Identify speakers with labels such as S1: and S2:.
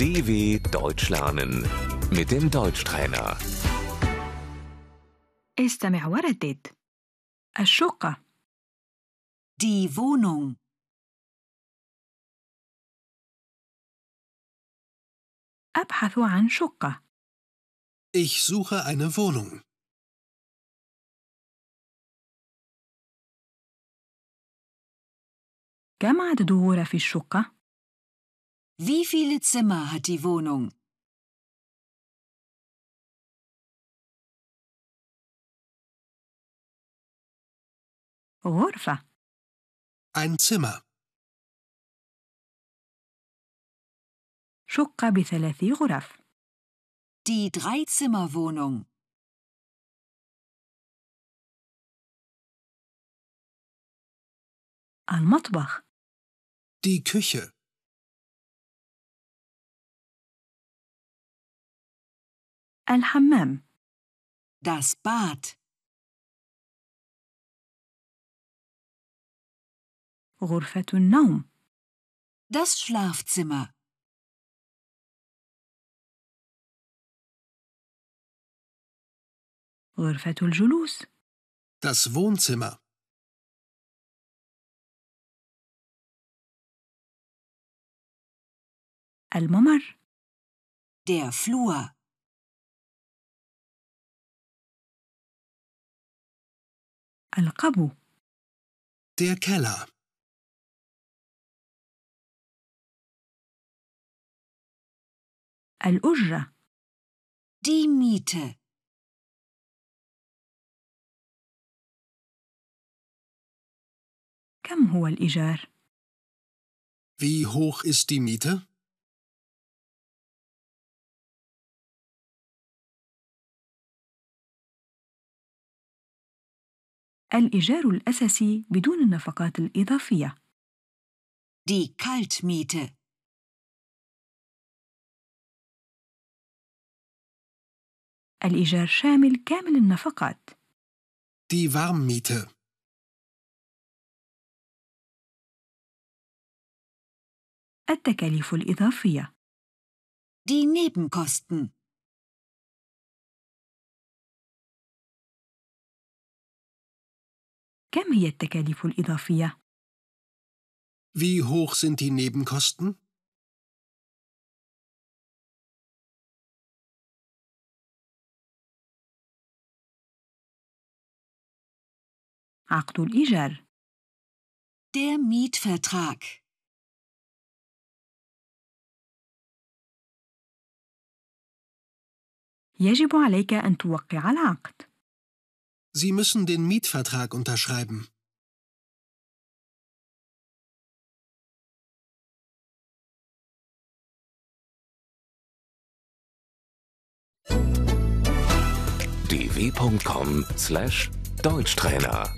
S1: DW Deutsch lernen mit dem Deutschtrainer.
S2: استمع وردد الشقة
S3: Die Wohnung.
S2: أبحث عن شقة
S4: Ich suche eine Wohnung.
S2: كم عدد غرف الشقة؟
S3: Wie viele Zimmer hat die Wohnung?
S2: غرفة
S4: Ein Zimmer.
S2: شقة بثلاث غرف
S3: Die Dreizimmerwohnung.
S2: المطبخ
S4: Die Küche.
S2: الحمام
S3: Das Bad.
S2: غرفة النوم
S3: Das Schlafzimmer.
S2: غرفة الجلوس
S4: Das Wohnzimmer.
S2: الممر
S3: Der Flur.
S2: القبو
S4: Der Keller.
S2: الأجرة
S3: Die Miete.
S2: كم هو الإيجار؟
S4: Wie hoch ist die Miete?
S2: الإيجار الأساسي بدون النفقات الإضافية
S3: Die Kaltmiete.
S2: الإيجار شامل كامل النفقات
S4: Die Warmmiete.
S2: التكاليف الإضافية
S3: Die Nebenkosten.
S2: كم هي التكاليف الإضافية؟
S4: Wie hoch sind die Nebenkosten?
S2: عقد الإيجار
S3: Der Mietvertrag.
S2: يجب عليك أن توقع العقد
S4: Sie müssen den Mietvertrag unterschreiben.
S1: dw.com/deutschtrainer